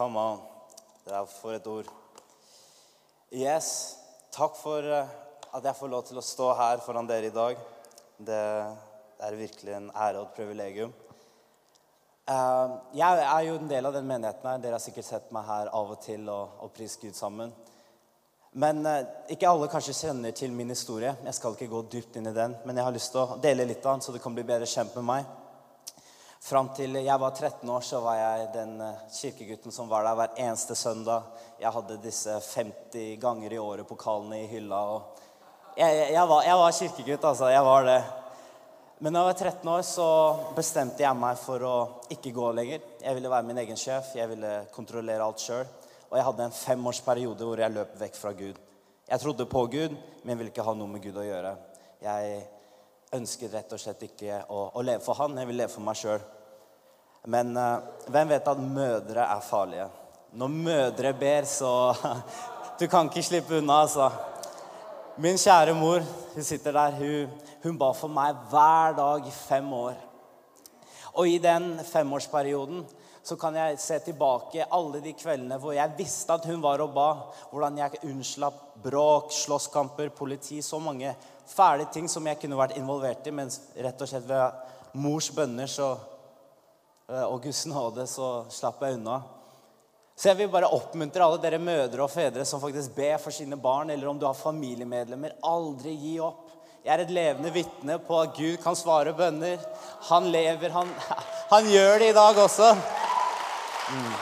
Come on. Det er for et ord. Yes. Takk for eh, at jeg får lov til å stå her foran dere i dag. Det er virkelig en ære og et privilegium. Eh, Jeg er jo en del av den menigheten her. Dere har sikkert sett meg her av og til og, og prist Gud sammen. Men eh, ikke alle kanskje kjenner til min historie. Jeg skal ikke gå dypt inn i den, men jeg har lyst til å dele litt av den, så du kan bli bedre kjent med meg. Fram til jeg var 13 år, så var jeg den eh, kirkegutten som var der hver eneste søndag. Jeg hadde disse 50 ganger i året pokalene i hylla. jeg, jeg, var, jeg var kirkegutt, altså. Jeg var det. Men da jeg var 13 år, så bestemte jeg meg for å ikke gå lenger. Jeg ville være min egen sjef. Jeg ville kontrollere alt sjøl. Og jeg hadde en femårsperiode hvor jeg løp vekk fra Gud. Jeg trodde på Gud, men ville ikke ha noe med Gud å gjøre. Jeg ønsket rett og slett ikke å, å leve for han. Jeg vil leve for meg sjøl. Men uh, hvem vet at mødre er farlige? Når mødre ber, så Du kan ikke slippe unna, altså. Min kjære mor, hun sitter der. Hun, hun ba for meg hver dag i fem år. Og i den femårsperioden så kan jeg se tilbake alle de kveldene hvor jeg visste at hun var og ba. Hvordan jeg unnslapp bråk, slåsskamper, politi. Så mange fæle ting som jeg kunne vært involvert i. Men rett og slett ved mors bønner så, eh, og Guds nåde så slapp jeg unna. Så jeg vil bare oppmuntre alle dere mødre og fedre som faktisk ber for sine barn, eller om du har familiemedlemmer, aldri gi opp. Jeg er et levende vitne på at Gud kan svare bønner. Han lever, han, han gjør det i dag også. Mm.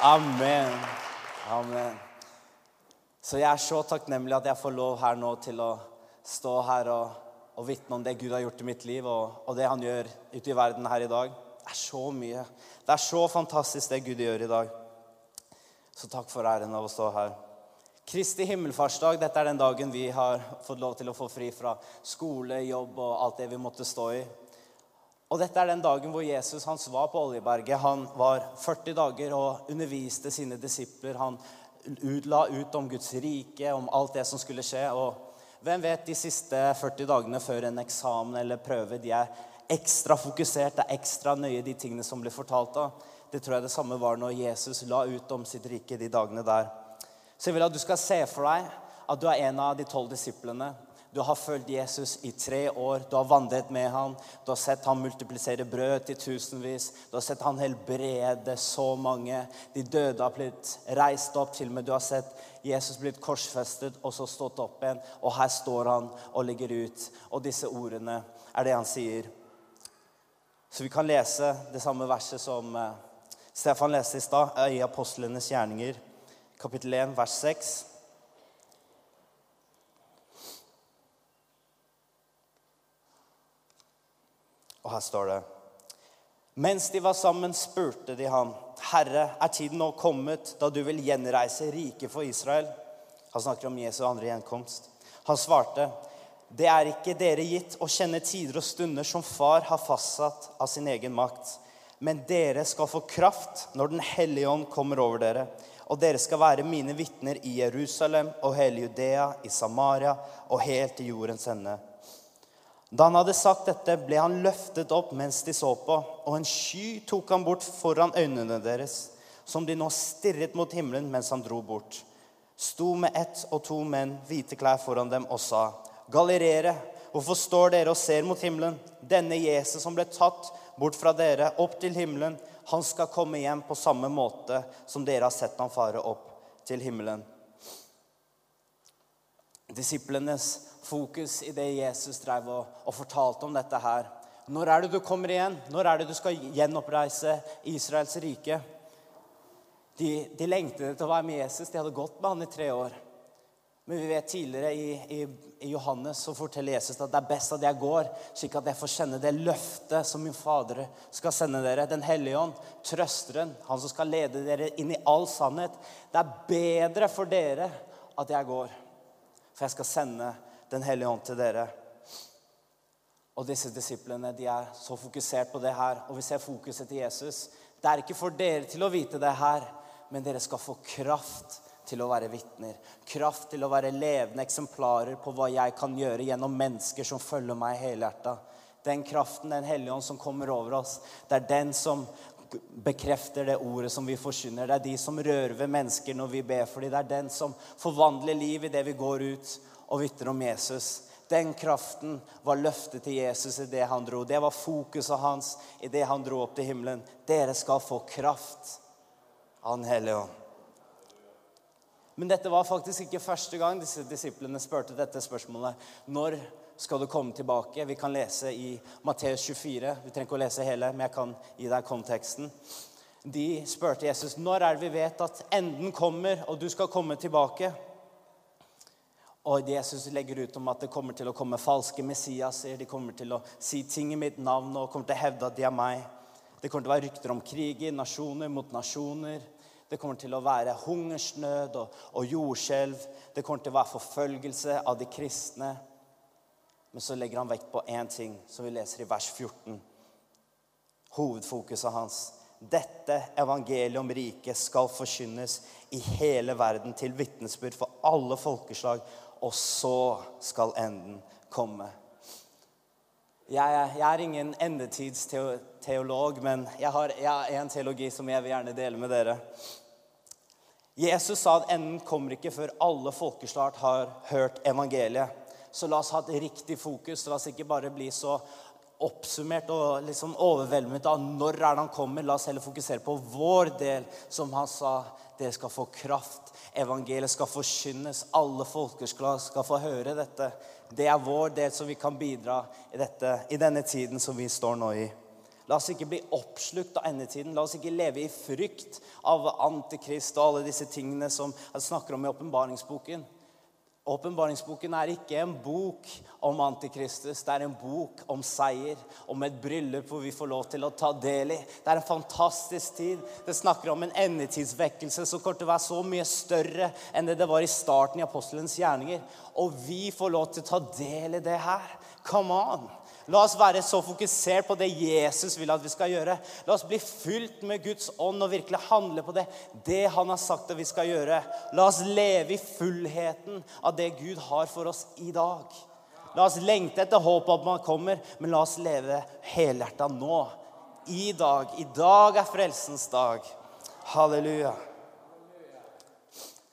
Amen. Amen. Så jeg er så takknemlig at jeg får lov her nå til å stå her og, og vitne om det Gud har gjort i mitt liv, og, og det han gjør ute i verden her i dag. Det er så mye. Det er så fantastisk det Gud gjør i dag. Så takk for æren av å stå her. Kristi himmelfartsdag, dette er den dagen vi har fått lov til å få fri fra skole, jobb og alt det vi måtte stå i. Og dette er den dagen hvor Jesus han var på Oljeberget. Han var 40 dager og underviste sine disipler. Han la ut om Guds rike, om alt det som skulle skje. Og hvem vet, de siste 40 dagene før en eksamen eller prøve, de er ekstra fokusert, det er ekstra nøye, de tingene som blir fortalt. av. Det tror jeg det samme var når Jesus la ut om sitt rike de dagene der. Så jeg vil at du skal se for deg at du er en av de tolv disiplene. Du har fulgt Jesus i tre år. Du har vandret med ham. Du har sett ham multiplisere brød til tusenvis. Du har sett ham helbrede så mange. De døde har blitt reist opp. Til og med du har sett Jesus blitt korsfestet og så stått opp igjen. Og her står han og ligger ut. Og disse ordene er det han sier. Så vi kan lese det samme verset som eh, Stefan leste i stad, i Apostlenes gjerninger, kapittel 1, vers 6. Og her står det Mens de var sammen, spurte de ham, Herre, er tiden nå kommet da du vil gjenreise riket for Israel? Han snakker om Jesu andre gjenkomst. Han svarte, det er ikke dere gitt å kjenne tider og stunder som far har fastsatt av sin egen makt. Men dere skal få kraft når Den hellige ånd kommer over dere. Og dere skal være mine vitner i Jerusalem og hele Judea, i Samaria og helt til jordens ende. Da han hadde sagt dette, ble han løftet opp mens de så på, og en sky tok han bort foran øynene deres, som de nå stirret mot himmelen mens han dro bort. Sto med ett og to menn, hvite klær foran dem, og sa, Galerere, hvorfor står dere og ser mot himmelen? Denne Jesus som ble tatt bort fra dere, opp til himmelen, han skal komme hjem på samme måte som dere har sett ham fare opp til himmelen. Disiplenes fokus i det Jesus drev og, og, fortalte om dette her. Når er det du kommer igjen? Når er det du skal gjenoppreise Israels rike? De, de lengtet etter å være med Jesus. De hadde gått med han i tre år. Men vi vet tidligere i, i, i, Johannes så forteller Jesus at det er best at jeg går, slik at jeg får kjenne det løftet som min Fader skal sende dere. Den hellige ånd, trøsteren, han som skal lede dere inn i all sannhet. Det er bedre for dere at jeg går, for jeg skal sende Den hellige ånd til dere. Og disse disiplene de er så fokusert på det her, og vi ser fokuset til Jesus. Det er ikke for dere til å vite det her, men dere skal få kraft til å være vitner. Kraft til å være levende eksemplarer på hva jeg kan gjøre gjennom mennesker som følger meg helhjerta. Den kraften, Den hellige ånd som kommer over oss, det er den som bekrefter det ordet som vi forsyner. Det er de som rører ved mennesker når vi ber for dem. Det er den som forvandler liv i det vi går ut og vitner om Jesus. Den kraften var løftet til Jesus i det han dro. Det var fokuset hans i det han dro opp til himmelen. Dere skal få kraft av Den hellige ånd. Men dette var faktisk ikke første gang disse disiplene spurte dette spørsmålet. Når skal du komme tilbake? Vi kan lese i Matteus 24. Vi trenger ikke å lese hele, men jeg kan gi deg konteksten. De spurte Jesus når er det vi vet at enden kommer, og du skal komme tilbake. Og Jesus legger ut om at det kommer til å komme falske messiaser. De kommer til å si ting i mitt navn og kommer til å hevde at de er meg. Det kommer til å være rykter om krig i nasjoner mot nasjoner. Det kommer til å være hungersnød og, og jordskjelv. Det kommer til å være forfølgelse av de kristne. Men så legger han vekt på én ting, som vi leser i vers 14. Hovedfokuset hans. Dette evangeliet om riket skal forkynnes i hele verden til vitnesbyrd for alle folkeslag, og så skal enden komme. Jeg, jeg er ingen endetidsteolog, men jeg har, jeg har en teologi som jeg vil gjerne dele med dere. Jesus sa at enden kommer ikke før alle folkeslag har hørt evangeliet. Så la oss ha et riktig fokus. La oss ikke bare bli så oppsummert og liksom overveldet av når er det han kommer. La oss heller fokusere på vår del, som han sa. Det skal få kraft. Evangeliet skal forkynnes. Alle folkeslag skal få høre dette. Det er vår del, som vi kan bidra i, dette, i denne tiden som vi står nå i. La oss ikke bli oppslukt av endetiden. La oss ikke leve i frykt av antikrist og alle disse tingene som han snakker om i åpenbaringsboken. Åpenbaringsboken er ikke en bok om Antikristus. Det er en bok om seier, om et bryllup hvor vi får lov til å ta del i. Det er en fantastisk tid. Det snakker om en endetidsvekkelse som kommer til å være så mye større enn det det var i starten i apostelens gjerninger. Og vi får lov til å ta del i det her. Come on! La oss være så fokusert på det Jesus vil at vi skal gjøre. La oss bli fylt med Guds ånd og virkelig handle på det. Det han har sagt at vi skal gjøre. La oss leve i fullheten av det Gud har for oss i dag. La oss lengte etter håpet om man kommer, men la oss leve helhjerta nå. I dag. I dag er frelsens dag. Halleluja.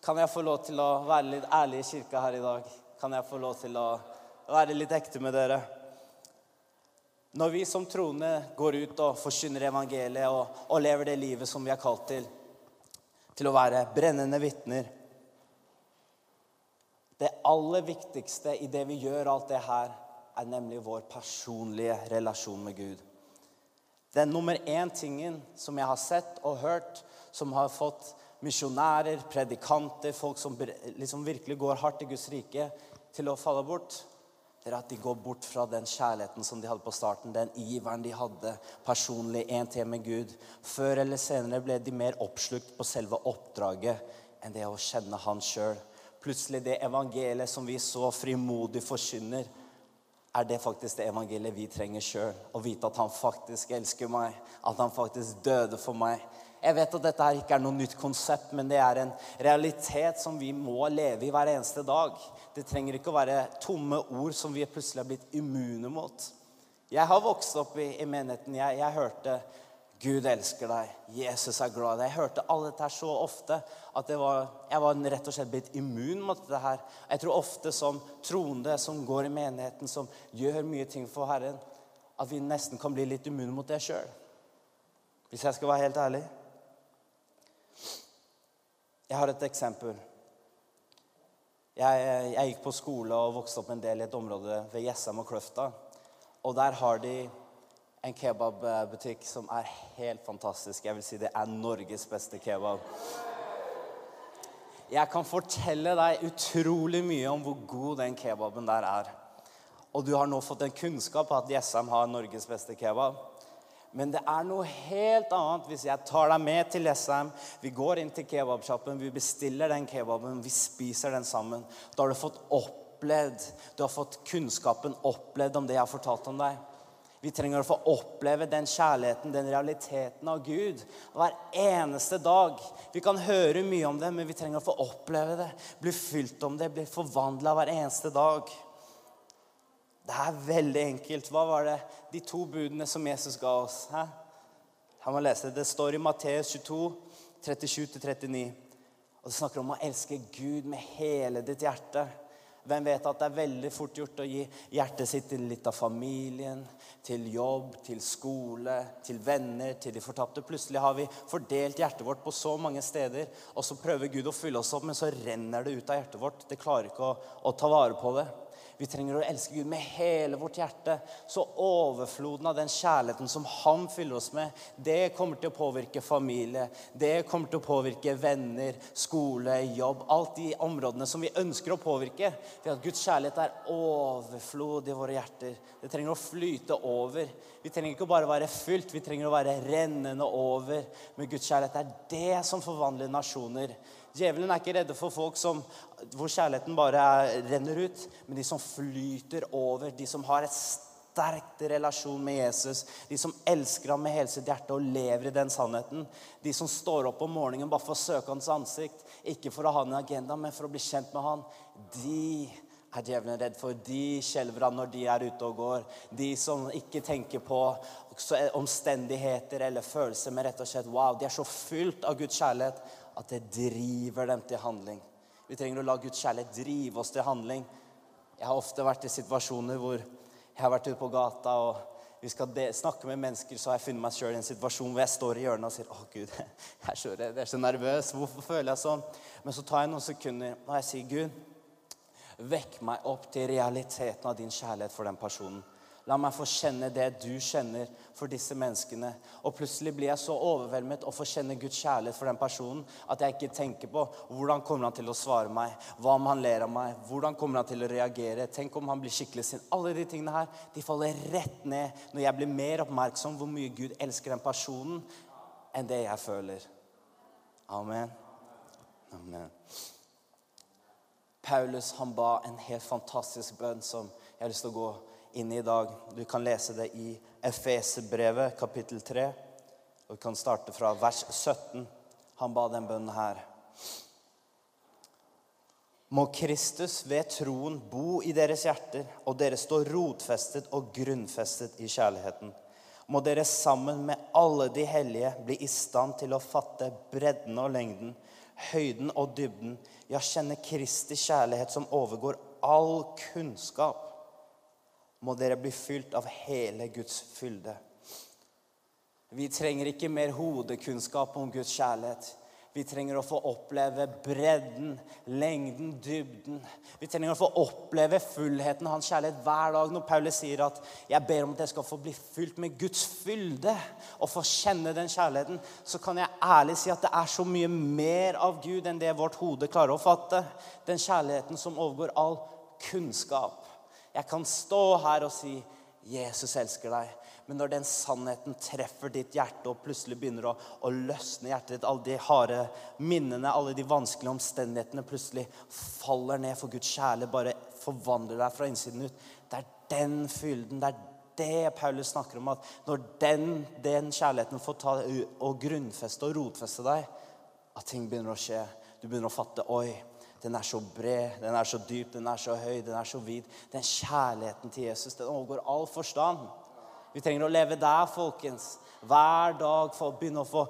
Kan jeg få lov til å være litt ærlig i kirka her i dag? Kan jeg få lov til å være litt ekte med dere? Når vi som troende går ut og forkynner evangeliet og, og, lever det livet som vi er kalt til, til å være brennende vitner Det aller viktigste i det vi gjør, alt det her, er nemlig vår personlige relasjon med Gud. Den nummer én tingen som jeg har sett og hørt, som har fått misjonærer, predikanter, folk som liksom virkelig går hardt i Guds rike, til å falle bort, det er at de går bort fra den kjærligheten som de hadde på starten, den iveren de hadde personlig én til med Gud. Før eller senere ble de mer oppslukt på selve oppdraget enn det å kjenne Han sjøl. Plutselig det evangeliet som vi så frimodig forkynner, er det faktisk det evangeliet vi trenger sjøl. Å vite at han faktisk elsker meg, at han faktisk døde for meg. Jeg vet at dette her ikke er noe nytt konsept, men det er en realitet som vi må leve i hver eneste dag. Det trenger ikke å være tomme ord som vi plutselig har blitt immune mot. Jeg har vokst opp i, i menigheten. Jeg, jeg, hørte 'Gud elsker deg', 'Jesus er glad i deg'. Jeg hørte alle dette her så ofte at var, jeg var rett og slett blitt immun mot dette her. Jeg tror ofte som troende som går i menigheten, som gjør mye ting for Herren, at vi nesten kan bli litt immune mot det sjøl. Hvis jeg skal være helt ærlig. Jeg har et eksempel. Jeg, jeg, gikk på skole og vokste opp en del i et område ved Jessheim og Kløfta. Og der har de en kebabbutikk som er helt fantastisk. Jeg vil si det er Norges beste kebab. Jeg kan fortelle deg utrolig mye om hvor god den kebaben der er. Og du har nå fått en kunnskap på at Jessheim har Norges beste kebab. Men det er noe helt annet hvis jeg tar deg med til Jessheim. Vi går inn til kebabsjappen, vi bestiller den kebaben, vi spiser den sammen. Da har du fått opplevd, du har fått kunnskapen opplevd om det jeg har fortalt om deg. Vi trenger å få oppleve den kjærligheten, den realiteten av Gud hver eneste dag. Vi kan høre mye om det, men vi trenger å få oppleve det. Bli fylt om det, bli forvandla hver eneste dag. Det er veldig enkelt. Hva var det de to budene som Jesus ga oss? Hæ? Her må lese. Det står i Matteus 22, 37-39. Og Det snakker om å elske Gud med hele ditt hjerte. Hvem vet at det er veldig fort gjort å gi hjertet sitt til litt av familien, til jobb, til skole, til venner, til de fortapte. Plutselig har vi fordelt hjertet vårt på så mange steder, og så prøver Gud å fylle oss opp, men så renner det ut av hjertet vårt. Det klarer ikke å, å ta vare på det. Vi trenger å elske Gud med hele vårt hjerte. Så overfloden av den kjærligheten som han fyller oss med, det kommer til å påvirke familie, det kommer til å påvirke venner, skole, jobb. Alt de områdene som vi ønsker å påvirke. For at Guds kjærlighet er overflod i våre hjerter. Det trenger å flyte over. Vi trenger ikke bare være fylt, vi trenger å være rennende over med Guds kjærlighet. Er det som forvandler nasjoner. Djevelen er ikke redde for folk som, hvor kjærligheten bare er, renner ut, men de som flyter over, de som har et sterkt relasjon med Jesus, de som elsker ham med hele sitt hjerte og lever i den sannheten. De som står opp om morgenen bare for å søke hans ansikt, ikke for å ha en agenda, men for å bli kjent med han. De er djevelen redd for. De skjelver han når de er ute og går. De som ikke tenker på omstendigheter eller følelser, men rett og slett wow, de er så fylt av Guds kjærlighet at det driver dem til handling. Vi trenger å la Guds kjærlighet drive oss til handling. Jeg har ofte vært i situasjoner hvor jeg har vært ute på gata og vi skal snakke med mennesker, så har jeg funnet meg sjøl i en situasjon hvor jeg står i hjørnet og sier 'Å, Gud, jeg er så redd, jeg er så nervøs. Hvorfor føler jeg sånn?' Men så tar jeg noen sekunder og jeg sier, 'Gud, vekk meg opp til realiteten av din kjærlighet for den personen.' La meg få kjenne det du kjenner for disse menneskene. Og plutselig blir jeg så overveldet og får kjenne Guds kjærlighet for den personen at jeg ikke tenker på hvordan kommer han til å svare meg, hva om han ler av meg, hvordan kommer han til å reagere, tenk om han blir skikkelig sint. Alle de tingene her de faller rett ned når jeg blir mer oppmerksom hvor mye Gud elsker den personen, enn det jeg føler. Amen. Amen. Paulus han ba en helt fantastisk bønn som jeg har lyst til å gå inn i dag. Du kan lese det i Efesebrevet, kapittel 3. Og vi kan starte fra vers 17. Han ba den bønnen her. Må Kristus ved troen bo i deres hjerter, og dere stå rotfestet og grunnfestet i kjærligheten. Må dere sammen med alle de hellige bli i stand til å fatte bredden og lengden, høyden og dybden, ja, kjenne Kristi kjærlighet som overgår all kunnskap må dere bli fylt av hele Guds fylde. Vi trenger ikke mer hodekunnskap om Guds kjærlighet. Vi trenger å få oppleve bredden, lengden, dybden. Vi trenger å få oppleve fullheten av hans kjærlighet hver dag. Når Paulus sier at 'jeg ber om at jeg skal få bli fylt med Guds fylde' og få kjenne den kjærligheten, så kan jeg ærlig si at det er så mye mer av Gud enn det vårt hode klarer å fatte. Den kjærligheten som overgår all kunnskap. Jeg kan stå her og si 'Jesus elsker deg'. Men når den sannheten treffer ditt hjerte og plutselig begynner å, å løsne hjertet ditt, alle de harde minnene, alle de vanskelige omstendighetene plutselig faller ned for Guds kjærlighet, bare forvandler deg fra innsiden ut. Det er den fylden, det er det Paulus snakker om. At når den, den kjærligheten får ta og grunnfeste og rotfeste deg, at ting begynner å skje. Du begynner å fatte Oi, den er så bred, den er så dyp, den er så høy, den er så vid. Den kjærligheten til Jesus den overgår all forstand. Vi trenger å leve der, folkens. Hver dag for å begynne å få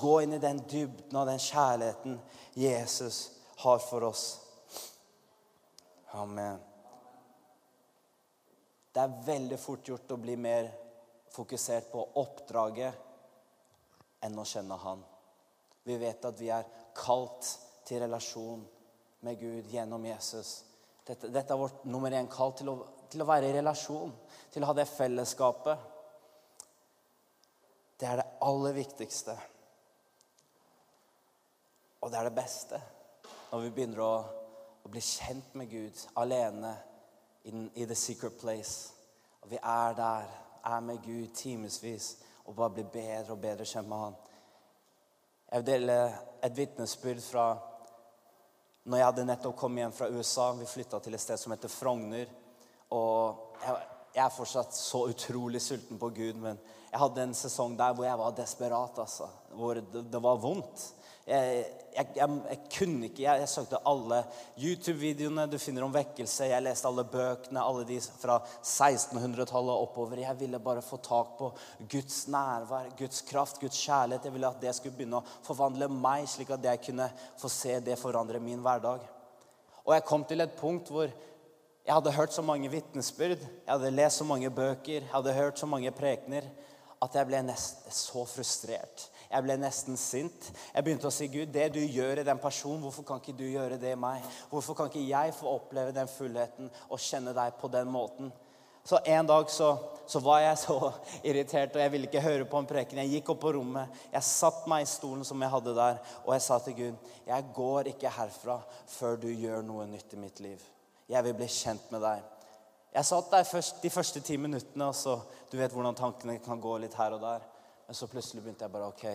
gå inn i den dybden av den kjærligheten Jesus har for oss. Amen. Det er veldig fort gjort å bli mer fokusert på oppdraget enn å kjenne Han. Vi vet at vi er kalt til relasjon med Gud gjennom Jesus. Dette, dette er vårt nummer én kall til å, til å være i relasjon, til å ha det fellesskapet. Det er det aller viktigste. Og det er det beste når vi begynner å, å bli kjent med Gud alene in, i the secret place. Og vi er der, er med Gud timevis og bare blir bedre og bedre kjent med Han. Jeg vil dele et vitnesbyrd fra når jeg hadde nettopp kommet hjem fra USA. Vi flytta til et sted som heter Frogner. Og jeg, er fortsatt så utrolig sulten på Gud, men jeg hadde en sesong der hvor jeg var desperat. altså. Hvor det var vondt. Jeg, jeg, jeg, jeg kunne ikke Jeg, søkte alle YouTube-videoene du finner om vekkelse. Jeg leste alle bøkene, alle de fra 1600-tallet oppover. Jeg ville bare få tak på Guds nærvær, Guds kraft, Guds kjærlighet. Jeg ville at det skulle begynne å forvandle meg, slik at jeg kunne få se det forandre min hverdag. Og jeg kom til et punkt hvor jeg hadde hørt så mange vitnesbyrd, jeg hadde lest så mange bøker, jeg hadde hørt så mange prekener, at jeg ble nesten så frustrert. Jeg ble nesten sint. Jeg begynte å si, 'Gud, det du gjør i den personen, hvorfor kan ikke du gjøre det i meg?' 'Hvorfor kan ikke jeg få oppleve den fullheten og kjenne deg på den måten?' Så En dag så, så var jeg så irritert, og jeg ville ikke høre på en preken. Jeg gikk opp på rommet, jeg satte meg i stolen som jeg hadde der, og jeg sa til Gud, 'Jeg går ikke herfra før du gjør noe nytt i mitt liv.' Jeg vil bli kjent med deg. Jeg satt der først, de første ti minuttene, og så Du vet hvordan tankene kan gå litt her og der. Men så plutselig begynte jeg bare OK,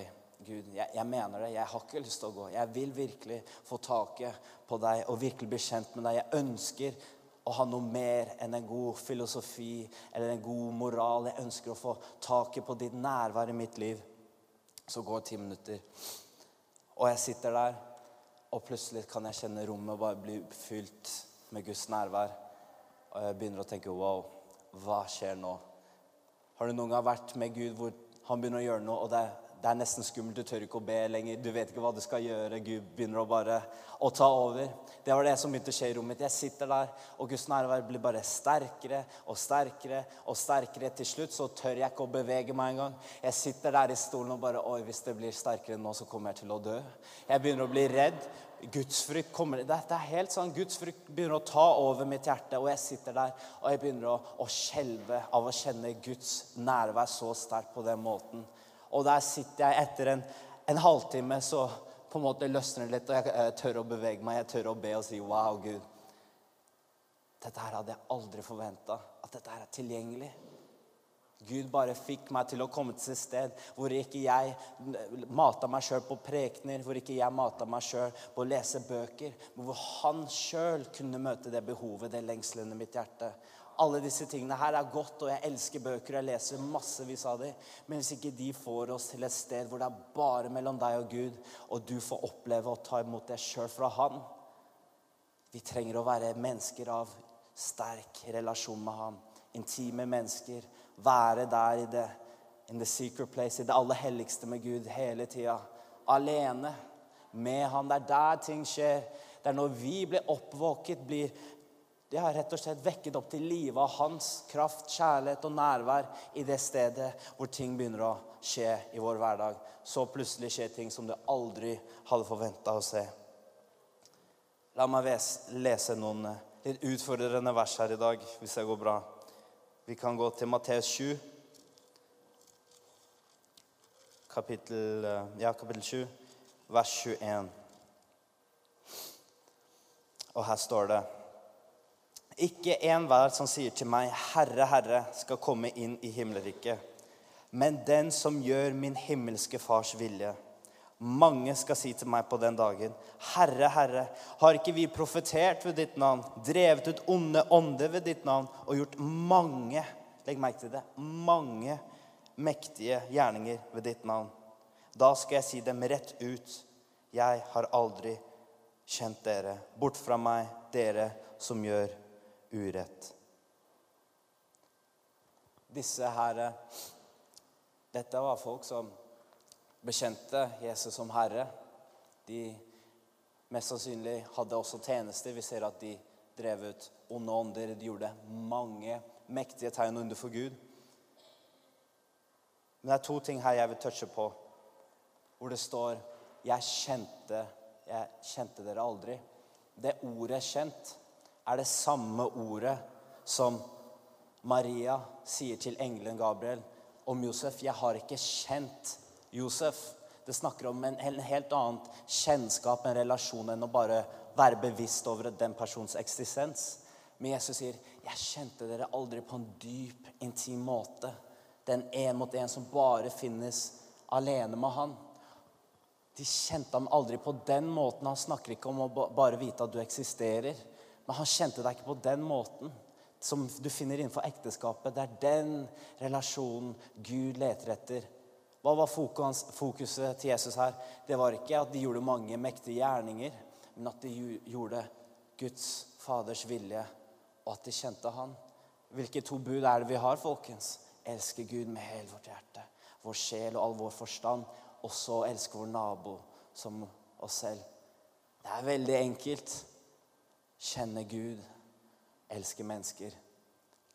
Gud, jeg, jeg mener det. Jeg har ikke lyst til å gå. Jeg vil virkelig få taket på deg og virkelig bli kjent med deg. Jeg ønsker å ha noe mer enn en god filosofi eller en god moral. Jeg ønsker å få taket på ditt nærvær i mitt liv. Så går ti minutter, og jeg sitter der, og plutselig kan jeg kjenne rommet bare bli fylt med Guds nærvær. Og jeg begynner å tenke wow, hva skjer nå? Har du noen gang vært med Gud hvor han begynner å gjøre noe, og det, det er nesten skummelt? Du tør ikke å be lenger. Du vet ikke hva du skal gjøre. Gud begynner å bare å ta over. Det var det som begynte å skje i rommet mitt. Jeg sitter der, og Guds nærvær blir bare sterkere og sterkere. Og sterkere. Til slutt så tør jeg ikke å bevege meg engang. Jeg sitter der i stolen og bare Oi, hvis det blir sterkere nå, så kommer jeg til å dø. Jeg begynner å bli redd. Gudsfrykt kommer Det er helt sånn, Gudsfrykt begynner å ta over mitt hjerte, og jeg sitter der og jeg begynner å, å skjelve av å kjenne Guds nærvær så sterkt på den måten. Og der sitter jeg etter en, en halvtime, så på en måte løsner det litt, og jeg, jeg tør å bevege meg, jeg tør å be og si wow, Gud. Dette her hadde jeg aldri forventa. At dette her er tilgjengelig. Gud bare fikk meg til å komme til et sted hvor ikke jeg mata meg sjøl på prekener, hvor ikke jeg mata meg sjøl på å lese bøker, men hvor han sjøl kunne møte det behovet, det lengselen i mitt hjerte. Alle disse tingene her er godt, og jeg elsker bøker, og jeg leser massevis av dem. Men hvis ikke de får oss til et sted hvor det er bare mellom deg og Gud, og du får oppleve å ta imot det sjøl fra Han Vi trenger å være mennesker av sterk relasjon med Han. Intime mennesker være der i det in the secret place, i det aller helligste med Gud hele tida. Alene med Han. Det er der ting skjer. Det er når vi blir oppvåket, blir det har rett og slett vekket opp til live av hans kraft, kjærlighet og nærvær i det stedet hvor ting begynner å skje i vår hverdag. Så plutselig skjer ting som du aldri hadde forventa å se. La meg lese noen eh, litt utfordrende vers her i dag, hvis det går bra. Vi kan gå til Matteus 7, kapittel, eh, ja, kapittel 7, vers 21. Og her står det Ikke enhver som sier til meg, 'Herre, Herre', skal komme inn i himmelriket, men den som gjør min himmelske Fars vilje. Mange skal si til meg på den dagen, 'Herre, Herre, har ikke vi profetert ved ditt navn?' 'Drevet ut onde ånder ved ditt navn?' 'Og gjort mange legg merke til det, mange mektige gjerninger ved ditt navn.' 'Da skal jeg si dem rett ut.' 'Jeg har aldri kjent dere. Bort fra meg, dere som gjør urett.' Disse her Dette var folk som bekjente Jesus som Herre. De mest sannsynlig hadde også tjenester. Vi ser at de drev ut onde ånder. De gjorde mange mektige tegn under for Gud. Men det er to ting her jeg vil touche på, hvor det står 'Jeg kjente, jeg kjente dere aldri'. Det ordet 'kjent' er det samme ordet som Maria sier til engelen Gabriel om Josef. 'Jeg har ikke kjent Josef. Det snakker om en helt annet kjennskap, en relasjon, enn å bare være bevisst over den persons eksistens. Men Jesus sier, 'Jeg kjente dere aldri på en dyp, intim måte.' Den en mot en som bare finnes alene med han. De kjente ham aldri på den måten. Han snakker ikke om å bare vite at du eksisterer. Men han kjente deg ikke på den måten som du finner innenfor ekteskapet. Det er den relasjonen Gud leter etter Hva var fokuset til Jesus her? Det var ikke at de gjorde mange mektige gjerninger, men at de gjorde Guds Faders vilje, og at de kjente Han. Hvilke to bud er det vi har, folkens? Elske Gud med hele vårt hjerte, vår sjel og all vår forstand. Og så elske vår nabo som oss selv. Det er veldig enkelt. Kjenne Gud, elske mennesker.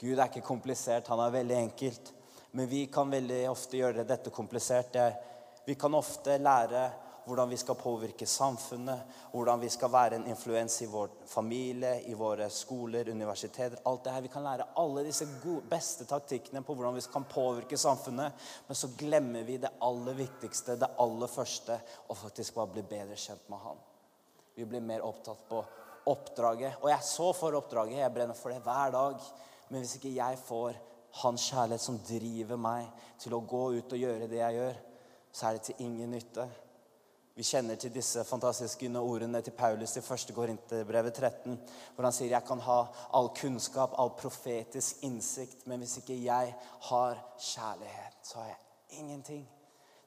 Gud er ikke komplisert, han er veldig enkelt. Men vi kan veldig ofte gjøre dette komplisert. Vi kan ofte lære hvordan vi skal påvirke samfunnet, hvordan vi skal være en influens i vår familie, i våre skoler, universiteter. alt det her. Vi kan lære alle disse gode, beste taktikkene på hvordan vi kan påvirke samfunnet. Men så glemmer vi det aller viktigste, det aller første, og faktisk bare bli bedre kjent med Han. Vi blir mer opptatt på oppdraget. Og jeg er så for oppdraget. Jeg brenner for det hver dag. Men hvis ikke jeg får hans kjærlighet som driver meg til å gå ut og gjøre det jeg gjør, så er det til ingen nytte. Vi kjenner til disse fantastiske ordene til Paulus i 1. Korinterbrevet 13, hvor han sier jeg kan ha all kunnskap, all profetisk innsikt, men hvis ikke jeg har kjærlighet, så har jeg ingenting.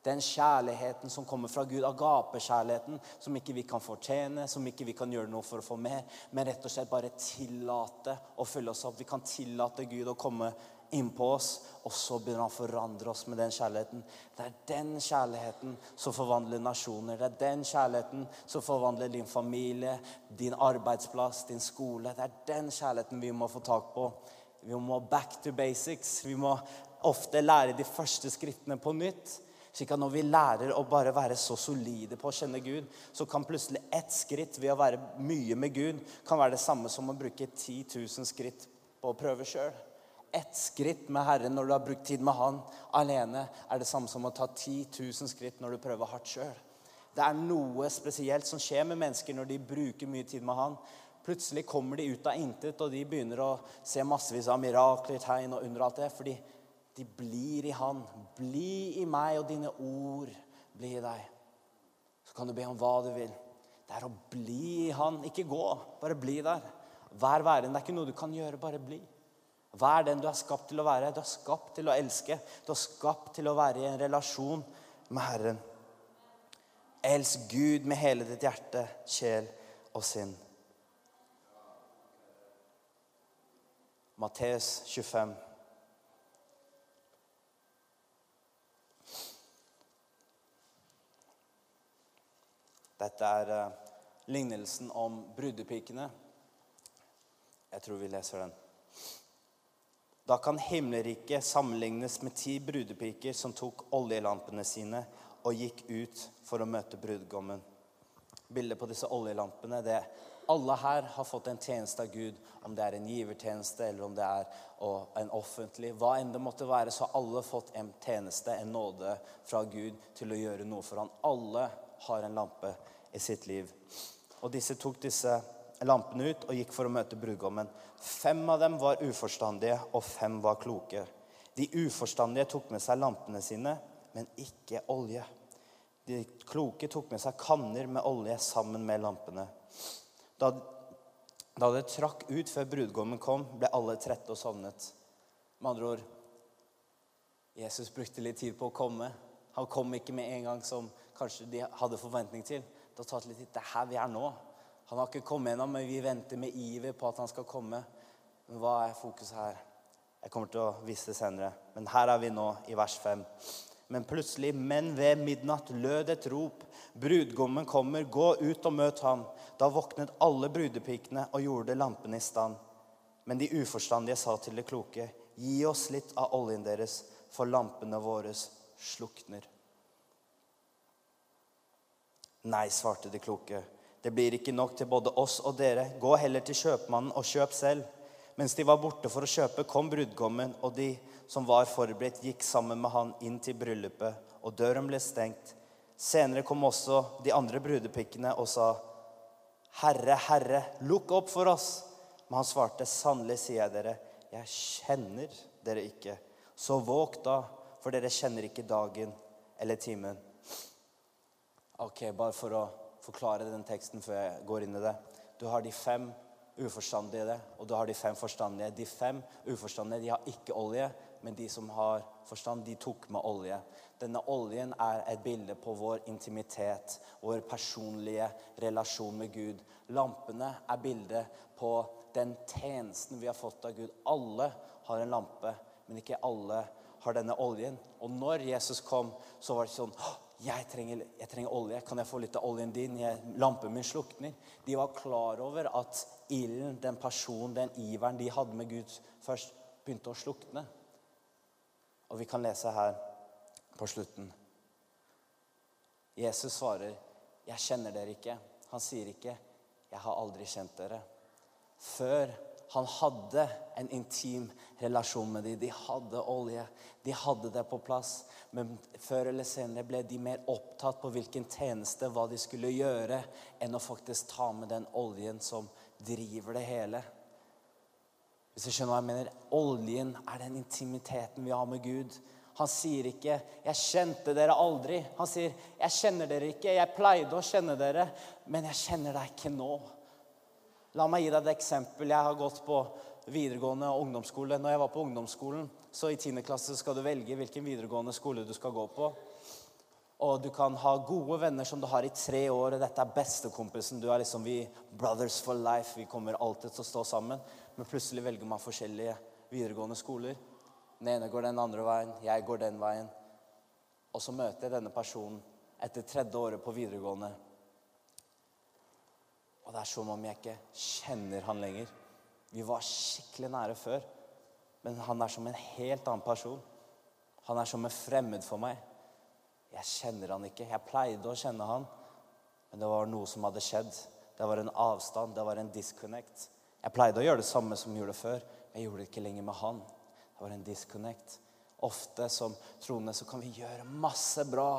Den kjærligheten som kommer fra Gud, agapekjærligheten, som ikke vi kan fortjene, som ikke vi kan gjøre noe for å få mer, men rett og slett bare tillate å følge oss opp. Vi kan tillate Gud å komme innpå oss, og så begynner han å forandre oss med den kjærligheten. Det er den kjærligheten som forvandler nasjoner. Det er den kjærligheten som forvandler din familie, din arbeidsplass, din skole. Det er den kjærligheten vi må få tak på. Vi må back to basics. Vi må ofte lære de første skrittene på nytt. Slik at når vi lærer å bare være så solide på å kjenne Gud, så kan plutselig ett skritt ved å være mye med Gud kan være det samme som å bruke 10 000 skritt på å prøve sjøl ett skritt med Herren når du har brukt tid med Han alene, er det samme som å ta 10 000 skritt når du prøver hardt sjøl. Det er noe spesielt som skjer med mennesker når de bruker mye tid med Han. Plutselig kommer de ut av intet, og de begynner å se massevis av mirakler, tegn og under alt det. Fordi de blir i Han. Bli i meg, og dine ord blir i deg. Så kan du be om hva du vil. Det er å bli i Han. Ikke gå, bare bli der. Vær værende. Det er ikke noe du kan gjøre, bare bli. Vær den du er skapt til å være. Du er skapt til å elske. Du er skapt til å være i en relasjon med Herren. Elsk Gud med hele ditt hjerte, sjel og sinn. Matteus 25. Dette er uh, lignelsen om brudepikene. Jeg tror vi leser den. Da kan himmelriket sammenlignes med ti brudepiker som tok oljelampene sine og gikk ut for å møte brudgommen. Bildet på disse oljelampene det Alle her har fått en tjeneste av Gud, om det er en givertjeneste eller om det er en offentlig. Hva enn det måtte være, så har alle fått en tjeneste, en nåde fra Gud til å gjøre noe for ham. Alle har en lampe i sitt liv. Og disse tok disse lampene ut og gikk for å møte brudgommen. Fem av dem var uforstandige, og fem var kloke. De uforstandige tok med seg lampene sine, men ikke olje. De kloke tok med seg kanner med olje sammen med lampene. Da, da det trakk ut før brudgommen kom, ble alle trette og sovnet. Med andre ord Jesus brukte litt tid på å komme. Han kom ikke med en gang som kanskje de hadde forventning til. Det har tatt litt tid. Det er her vi er nå. Han har ikke kommet ennå, men vi venter med iver på at han skal komme. Men hva er fokuset her? Jeg kommer til å vise det senere. Men her er vi nå, i vers 5. Men plutselig, men ved midnatt, lød et rop. Brudgommen kommer, gå ut og møt ham. Da våknet alle brudepikene og gjorde lampene i stand. Men de uforstandige sa til det kloke, gi oss litt av oljen deres, for lampene våre slukner. Nei, svarte de kloke. Det blir ikke nok til både oss og dere. Gå heller til kjøpmannen og kjøp selv. Mens de var borte for å kjøpe, kom brudgommen, og de som var forberedt, gikk sammen med han inn til bryllupet, og døren ble stengt. Senere kom også de andre brudepikkene og sa, Herre, Herre, lukk opp for oss. Men han svarte, sannelig sier jeg dere, jeg kjenner dere ikke. Så våg da, for dere kjenner ikke dagen eller timen. Ok, bare for å forklare den teksten før jeg går inn i det. Du har de fem uforstandige, og du har de fem forstandige. De fem uforstandige de har ikke olje, men de som har forstand, de tok med olje. Denne oljen er et bilde på vår intimitet, vår personlige relasjon med Gud. Lampene er bilde på den tjenesten vi har fått av Gud. Alle har en lampe, men ikke alle har denne oljen. Og når Jesus kom, så var det sånn jeg trenger, jeg trenger, olje. Kan jeg få litt av oljen din? Jeg, lampen min slukner. De var klar over at ilden, den personen, den iveren de hadde med Gud først, begynte å slukne. Og vi kan lese her på slutten. Jesus svarer, 'Jeg kjenner dere ikke.' Han sier ikke, 'Jeg har aldri kjent dere'. Før han hadde en intim relasjon med dem. De hadde olje. De hadde det på plass. Men før eller senere ble de mer opptatt på hvilken tjeneste, hva de skulle gjøre, enn å faktisk ta med den oljen som driver det hele. Hvis du skjønner hva jeg mener? Oljen er den intimiteten vi har med Gud. Han sier ikke 'Jeg kjente dere aldri'. Han sier 'Jeg kjenner dere ikke'. 'Jeg pleide å kjenne dere, men jeg kjenner deg ikke nå'. La meg gi deg et eksempel. Jeg har gått på videregående og ungdomsskole. Når jeg var på ungdomsskolen, så i 10. klasse skal du velge hvilken videregående skole du skal gå på. Og du kan ha gode venner som du har i tre år. og Dette er bestekompisen. Du er liksom vi brothers for life. Vi kommer alltid til å stå sammen. Men plutselig velger man forskjellige videregående skoler. Den ene går den andre veien, jeg går den veien. Og så møter jeg denne personen etter tredje året på videregående. Og det er som om jeg ikke kjenner han lenger. Vi var skikkelig nære før, men han er som en helt annen person. Han er som en fremmed for meg. Jeg kjenner han ikke. Jeg pleide å kjenne han, men det var noe som hadde skjedd. Det var en avstand, det var en disconnect. Jeg pleide å gjøre det samme som jeg gjorde før, men jeg gjorde det ikke lenger med han. Det var en disconnect. Ofte som troende så kan vi gjøre masse bra.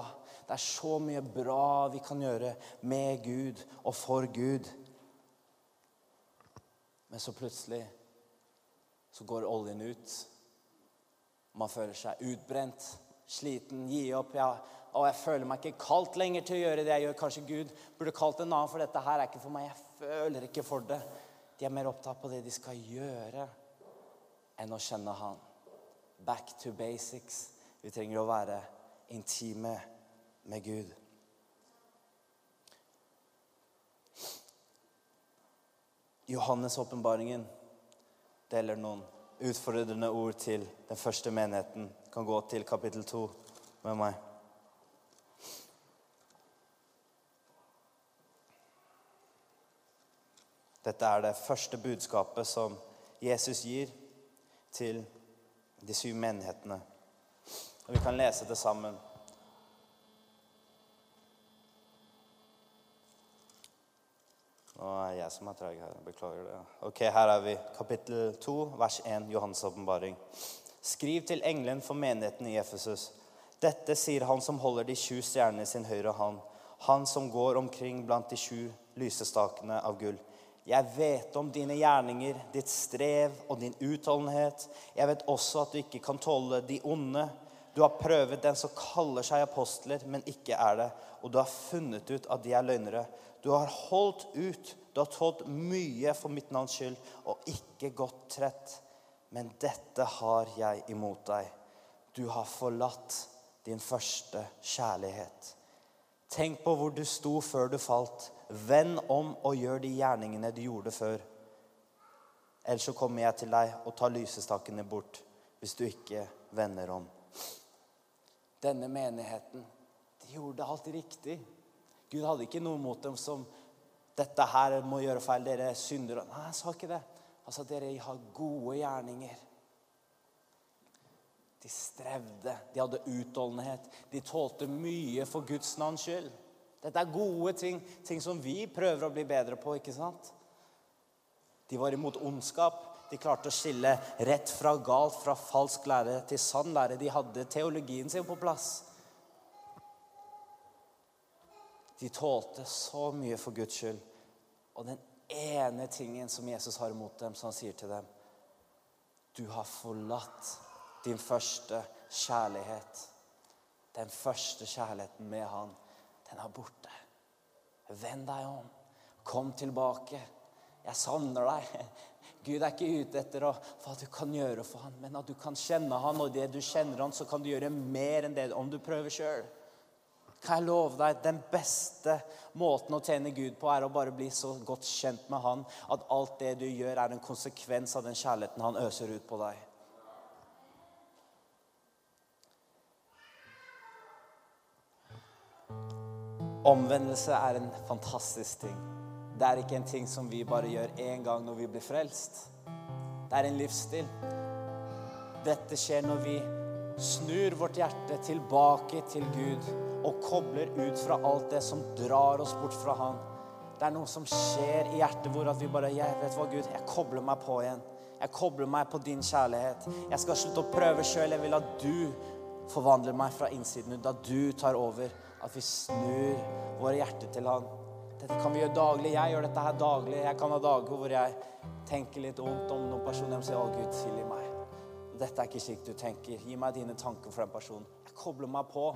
Det er så mye bra vi kan gjøre med Gud og for Gud. Men så plutselig så går oljen ut. Man føler seg utbrent, sliten, gi opp. Ja, og jeg føler meg ikke kalt lenger til å gjøre det jeg gjør. Kanskje Gud burde kalt en annen, for dette her er ikke for meg. Jeg føler ikke for det. De er mer opptatt på det de skal gjøre, enn å kjenne Han. Back to basics. Vi trenger å være intime med Gud. Johannes' åpenbaringen deler noen utfordrende ord til den første menigheten. Kan gå til kapittel to med meg. Dette er det første budskapet som Jesus gir til de syv menighetene. Og Vi kan lese det sammen. Er jeg som er treg her. Beklager det. Ok, Her er vi. Kapittel 2, vers 1, Johannes' åpenbaring. Skriv til engelen for menigheten i Efesus. Dette sier han som holder de sju stjernene i sin høyre hånd. Han som går omkring blant de sju lysestakene av gull. Jeg vet om dine gjerninger, ditt strev og din utholdenhet. Jeg vet også at du ikke kan tåle de onde. Du har prøvet den som kaller seg apostler, men ikke er det. Og du har funnet ut at de er løgnere. Du har holdt ut. Du har tålt mye for mitt navns skyld og ikke gått trett. Men dette har jeg imot deg. Du har forlatt din første kjærlighet. Tenk på hvor du sto før du falt. Vend om og gjør de gjerningene du gjorde før. Ellers så kommer jeg til deg og tar lysestakene bort hvis du ikke vender om. Denne menigheten, de gjorde alt riktig. Gud hadde ikke noe mot dem som 'Dette her må gjøre feil. Dere synder». Nei, han sa ikke det. Han sa dere har gode gjerninger. De strevde, de hadde utholdenhet. De tålte mye for Guds navns skyld. Dette er gode ting, ting som vi prøver å bli bedre på, ikke sant? De var imot ondskap. De klarte å skille rett fra galt, fra falsk lære til sann lære. De hadde teologien sin på plass. De tålte så mye for Guds skyld. Og den ene tingen som Jesus har imot dem, som han sier til dem Du har forlatt din første kjærlighet. Den første kjærligheten med Han den er borte. Vend deg om. Kom tilbake. Jeg savner deg. Gud er ikke ute etter hva du kan gjøre for ham, men at du kan kjenne ham, og det du kjenner ham, så kan du gjøre mer enn det om du prøver sjøl. Kan jeg love deg, Den beste måten å tjene Gud på, er å bare bli så godt kjent med Han at alt det du gjør, er en konsekvens av den kjærligheten Han øser ut på deg. Omvendelse er en fantastisk ting. Det er ikke en ting som vi bare gjør én gang når vi blir frelst. Det er en livsstil. Dette skjer når vi snur vårt hjerte tilbake til Gud og kobler ut fra alt det som drar oss bort fra Han. Det er noe som skjer i hjertet hvor at vi bare jeg vet hva, Gud, jeg kobler meg på igjen. Jeg kobler meg på din kjærlighet. Jeg skal slutte å prøve sjøl. Jeg vil at du forvandler meg fra innsiden ut. At du tar over. At vi snur våre hjerter til Han. Dette kan vi gjøre daglig. Jeg gjør dette her daglig. Jeg kan ha dager hvor jeg tenker litt vondt om noen personer. Jeg sier, 'Å, Gud, tilgi meg'. Dette er ikke slik du tenker. Gi meg dine tanker for den personen. Jeg kobler meg på.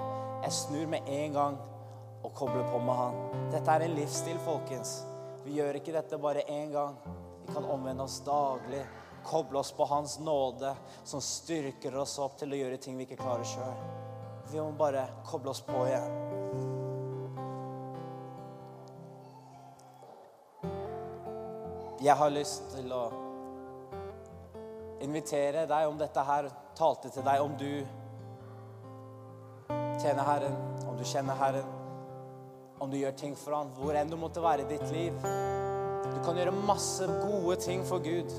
Jeg snur med en gang og kobler på med Han. Dette er en livsstil, folkens. Vi gjør ikke dette bare én gang. Vi kan omvende oss daglig. Koble oss på Hans nåde, som styrker oss opp til å gjøre ting vi ikke klarer sjøl. Vi må bare koble oss på igjen. Jeg har lyst til å invitere deg om dette her talte til deg, om du tjener Herren, om du kjenner Herren, om du gjør ting for Han, hvor enn du måtte være i ditt liv. Du kan gjøre masse gode ting for Gud.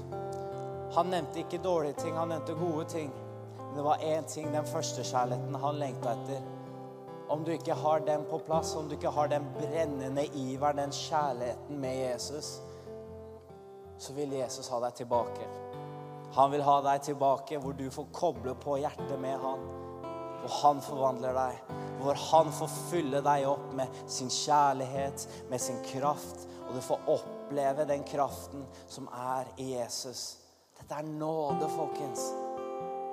Han nevnte ikke dårlige ting, han nevnte gode ting. Men det var én ting, den første kjærligheten han lengta etter. Om du ikke har den på plass, om du ikke har den brennende iver, den kjærligheten med Jesus, så vil Jesus ha deg tilbake. Han vil ha deg tilbake hvor du får koble på hjertet med han. Hvor han forvandler deg. Hvor han får fylle deg opp med sin kjærlighet, med sin kraft. Og du får oppleve den kraften som er i Jesus. Dette er nåde, folkens.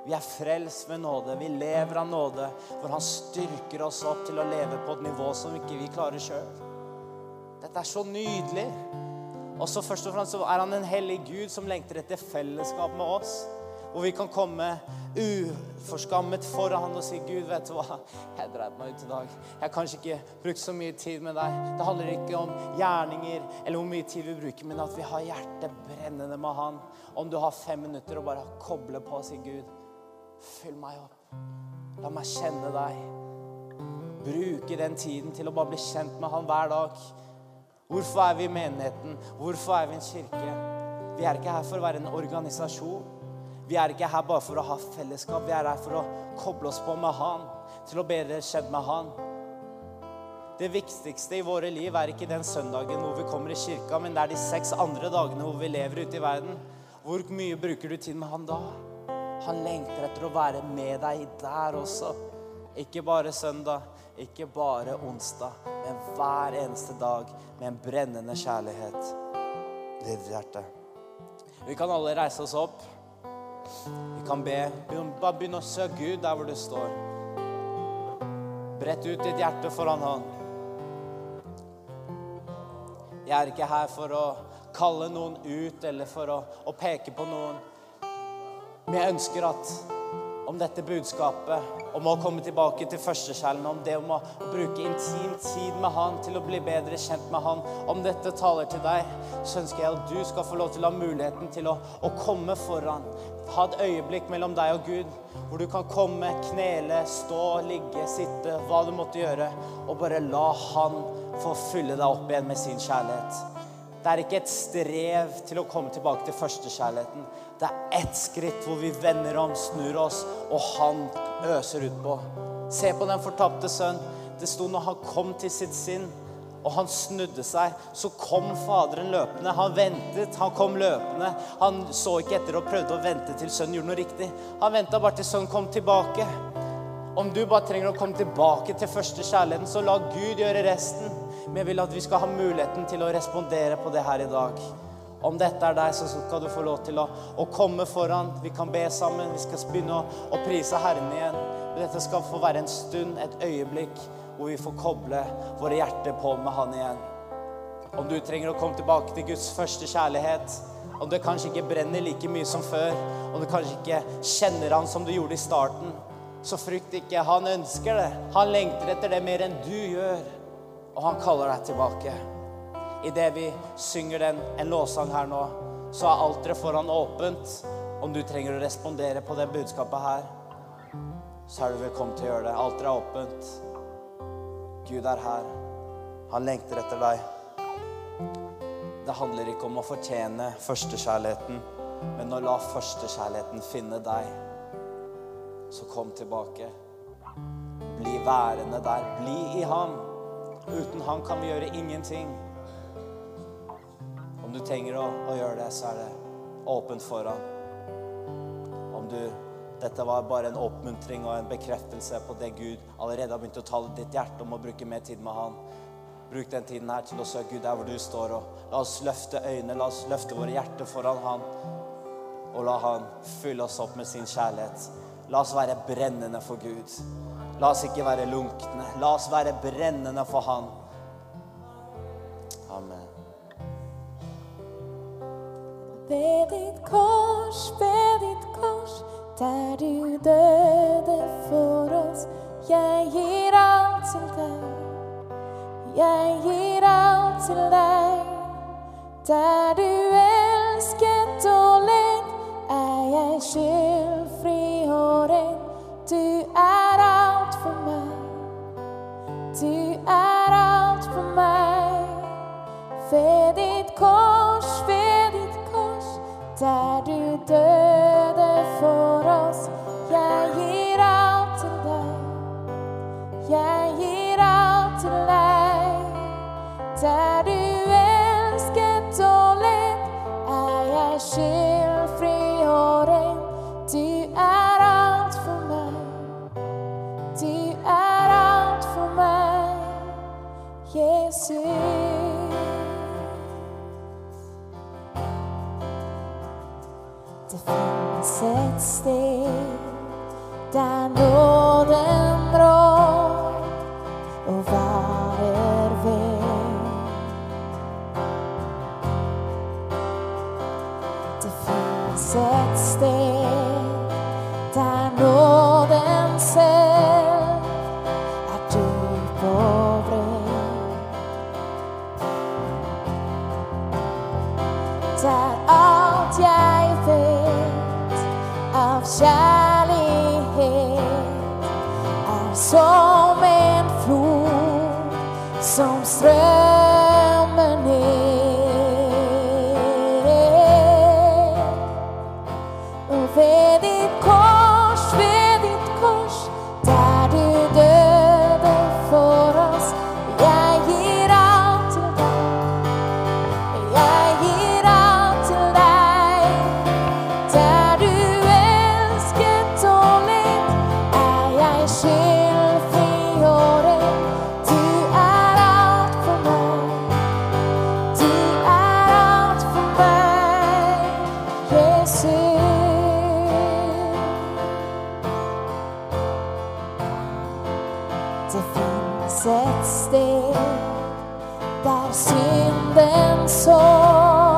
Vi er frelst ved nåde. Vi lever av nåde. For han styrker oss opp til å leve på et nivå som ikke vi klarer sjøl. Dette er så nydelig. Og så først og fremst så er han en hellig Gud som lengter etter fellesskap med oss. Hvor vi kan komme uforskammet foran han og si, 'Gud, vet du hva? Jeg drev meg ut i dag. Jeg har kanskje ikke brukt så mye tid med deg.' Det handler ikke om gjerninger eller hvor mye tid vi bruker, men at vi har hjertet brennende med han. Om du har fem minutter og bare koble på og si, 'Gud, fyll meg opp. La meg kjenne deg.' Bruke den tiden til å bare bli kjent med han hver dag. Hvorfor er vi i menigheten? Hvorfor er vi en kirke? Vi er ikke her for å være en organisasjon. Vi er ikke her bare for å ha fellesskap. Vi er her for å koble oss på med Han, til å bedre kjent med Han. Det viktigste i våre liv er ikke den søndagen hvor vi kommer i kirka, men det er de seks andre dagene hvor vi lever ute i verden. Hvor mye bruker du tid med Han da? Han lengter etter å være med deg der også. Ikke bare søndag, ikke bare onsdag, men hver eneste dag med en brennende kjærlighet i ditt hjerte. Vi kan alle reise oss opp. Vi kan be. Bare begynn å søke Gud der hvor du står. Brett ut ditt hjerte foran Han. Jeg er ikke her for å kalle noen ut eller for å, å peke på noen. Men jeg ønsker at om dette budskapet, om å komme tilbake til førstekjærligheten, om det om å, å, bruke intim tid med Han til å bli bedre kjent med Han. Om dette taler til deg, så ønsker jeg at du skal få lov til å ha muligheten til å, å komme foran. Ha et øyeblikk mellom deg og Gud hvor du kan komme, knele, stå, ligge, sitte, hva du måtte gjøre, og bare la Han få fylle deg opp igjen med sin kjærlighet. Det er ikke et strev til å komme tilbake til førstekjærligheten. Det er ett skritt hvor vi vender om, snur oss, og han øser utpå. Se på den fortapte sønn. Det sto når han kom til sitt sinn, og han snudde seg, så kom Faderen løpende. Han ventet, han kom løpende. Han så ikke etter og prøvde å vente til sønnen gjorde noe riktig. Han venta bare til sønnen kom tilbake. Om du bare trenger å komme tilbake til første kjærligheten, så la Gud gjøre resten. Men jeg vil at vi skal ha muligheten til å respondere på det her i dag. Om dette er deg, så skal du få lov til å, å komme foran. Vi kan be sammen. Vi skal begynne å, å prise Herren igjen. Men dette skal få være en stund, et øyeblikk, hvor vi får koble våre hjerter på med Han igjen. Om du trenger å komme tilbake til Guds første kjærlighet, Om det kanskje ikke brenner like mye som før, om du kanskje ikke kjenner han som du gjorde i starten, så frykt ikke. Han ønsker det. Han lengter etter det mer enn du gjør. Og han kaller deg tilbake. Idet vi synger den, en lovsang her nå, så er alteret foran åpent. Om du trenger å respondere på det budskapet her, så er du velkommen til å gjøre det. Alteret er åpent. Gud er her. Han lengter etter deg. Det handler ikke om å fortjene førstekjærligheten, men å la førstekjærligheten finne deg. Så kom tilbake. Bli værende der. Bli i Han. Uten Han kan vi gjøre ingenting. Om du trenger å, å gjøre det, så er det åpent foran. Om du dette var bare en oppmuntring og en bekreftelse på det Gud allerede har begynt å tale ditt hjerte om å bruke mer tid med Han. Bruk den tiden her til å søke Gud der hvor du står. og La oss løfte øynene, la oss løfte våre hjerter foran Han. Og la Han fylle oss opp med sin kjærlighet. La oss være brennende for Gud. La oss ikke være lunkne. La oss være brennende for Han. Amen. Ved ditt kors, ved ditt kors, der du døde for oss. Jeg gir alt til deg. Jeg gir alt til deg. Der du elsket og led, er jeg skyldfri og ren. Du Ved ditt kors, ved ditt kors, der du døde for oss. Jeg gir alt til deg. Jeg gir alt til deg. Der du elsket og led, er jeg skyldfri og ren. Du er alt for meg. Du er alt for meg, Jesus. Finnes et sted der Det finnes et sted der synden sår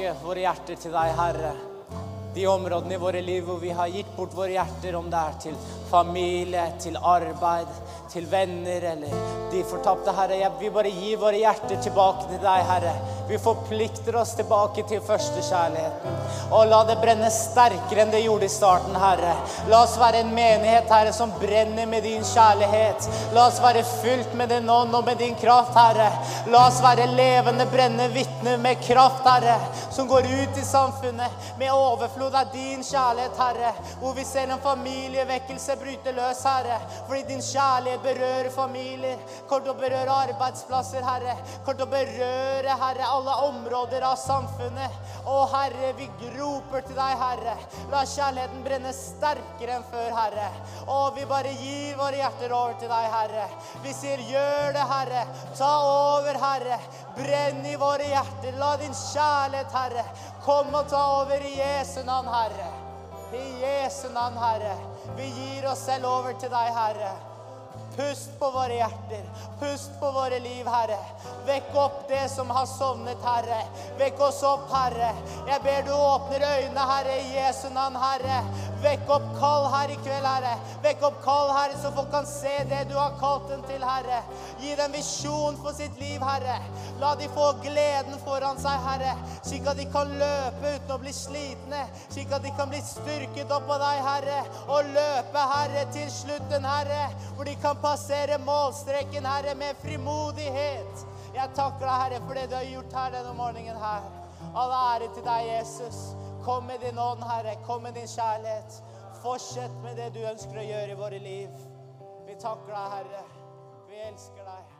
tilbake våre hjerter til deg, Herre. De områdene i våre liv hvor vi har gitt bort våre hjerter, om det er til familie, til arbeid, til venner eller de fortapte, Herre. Jeg, vi bare gir våre hjerter tilbake til deg, Herre. Vi forplikter oss tilbake til førstekjærligheten. Og la det brenne sterkere enn det gjorde i starten, Herre. La oss være en menighet, Herre, som brenner med din kjærlighet. La oss være fylt med din ånd og med din kraft, Herre. La oss være levende, brennende vitner med kraft, Herre, som går ut i samfunnet med overflod av din kjærlighet, Herre. Hvor vi ser en familievekkelse bryte løs, Herre. Fordi din kjærlighet berører familier, kommer til å berøre arbeidsplasser, Herre. Kommer til å berøre, Herre, alle områder av samfunnet. Å, Herre, vi roper til deg, Herre. La kjærligheten brenne sterkere enn før, Herre. Å, vi bare gir våre hjerter over til deg, Herre. Vi sier, gjør det, Herre. Ta over, Herre. Brenn i våre hjerter. La din kjærlighet, Herre, komme og ta over i Jesu navn, Herre. I Jesu navn, Herre. Vi gir oss selv over til deg, Herre. Pust på våre hjerter. Pust på våre liv, Herre. Vekk opp det som har sovnet, Herre. Vekk oss opp, Herre. Jeg ber du åpner øynene, Herre, i Jesu navn, Herre. Vekk opp kall her i kveld, Herre. Vekk opp kall, Herre, så folk kan se det du har kalt dem til, Herre. Gi dem visjon for sitt liv, Herre. La de få gleden foran seg, Herre, slik at de kan løpe uten å bli slitne. Slik at de kan bli styrket opp av deg, Herre, og løpe, Herre, til slutten, Herre, hvor de kan passere målstreken, Herre, med frimodighet. Jeg takker deg, Herre, for det du har gjort her denne morgenen her. All ære til deg, Jesus. Kom med din ånd, Herre. Kom med din kjærlighet. Fortsett med det du ønsker å gjøre i våre liv. Vi takker deg, Herre. Vi elsker deg.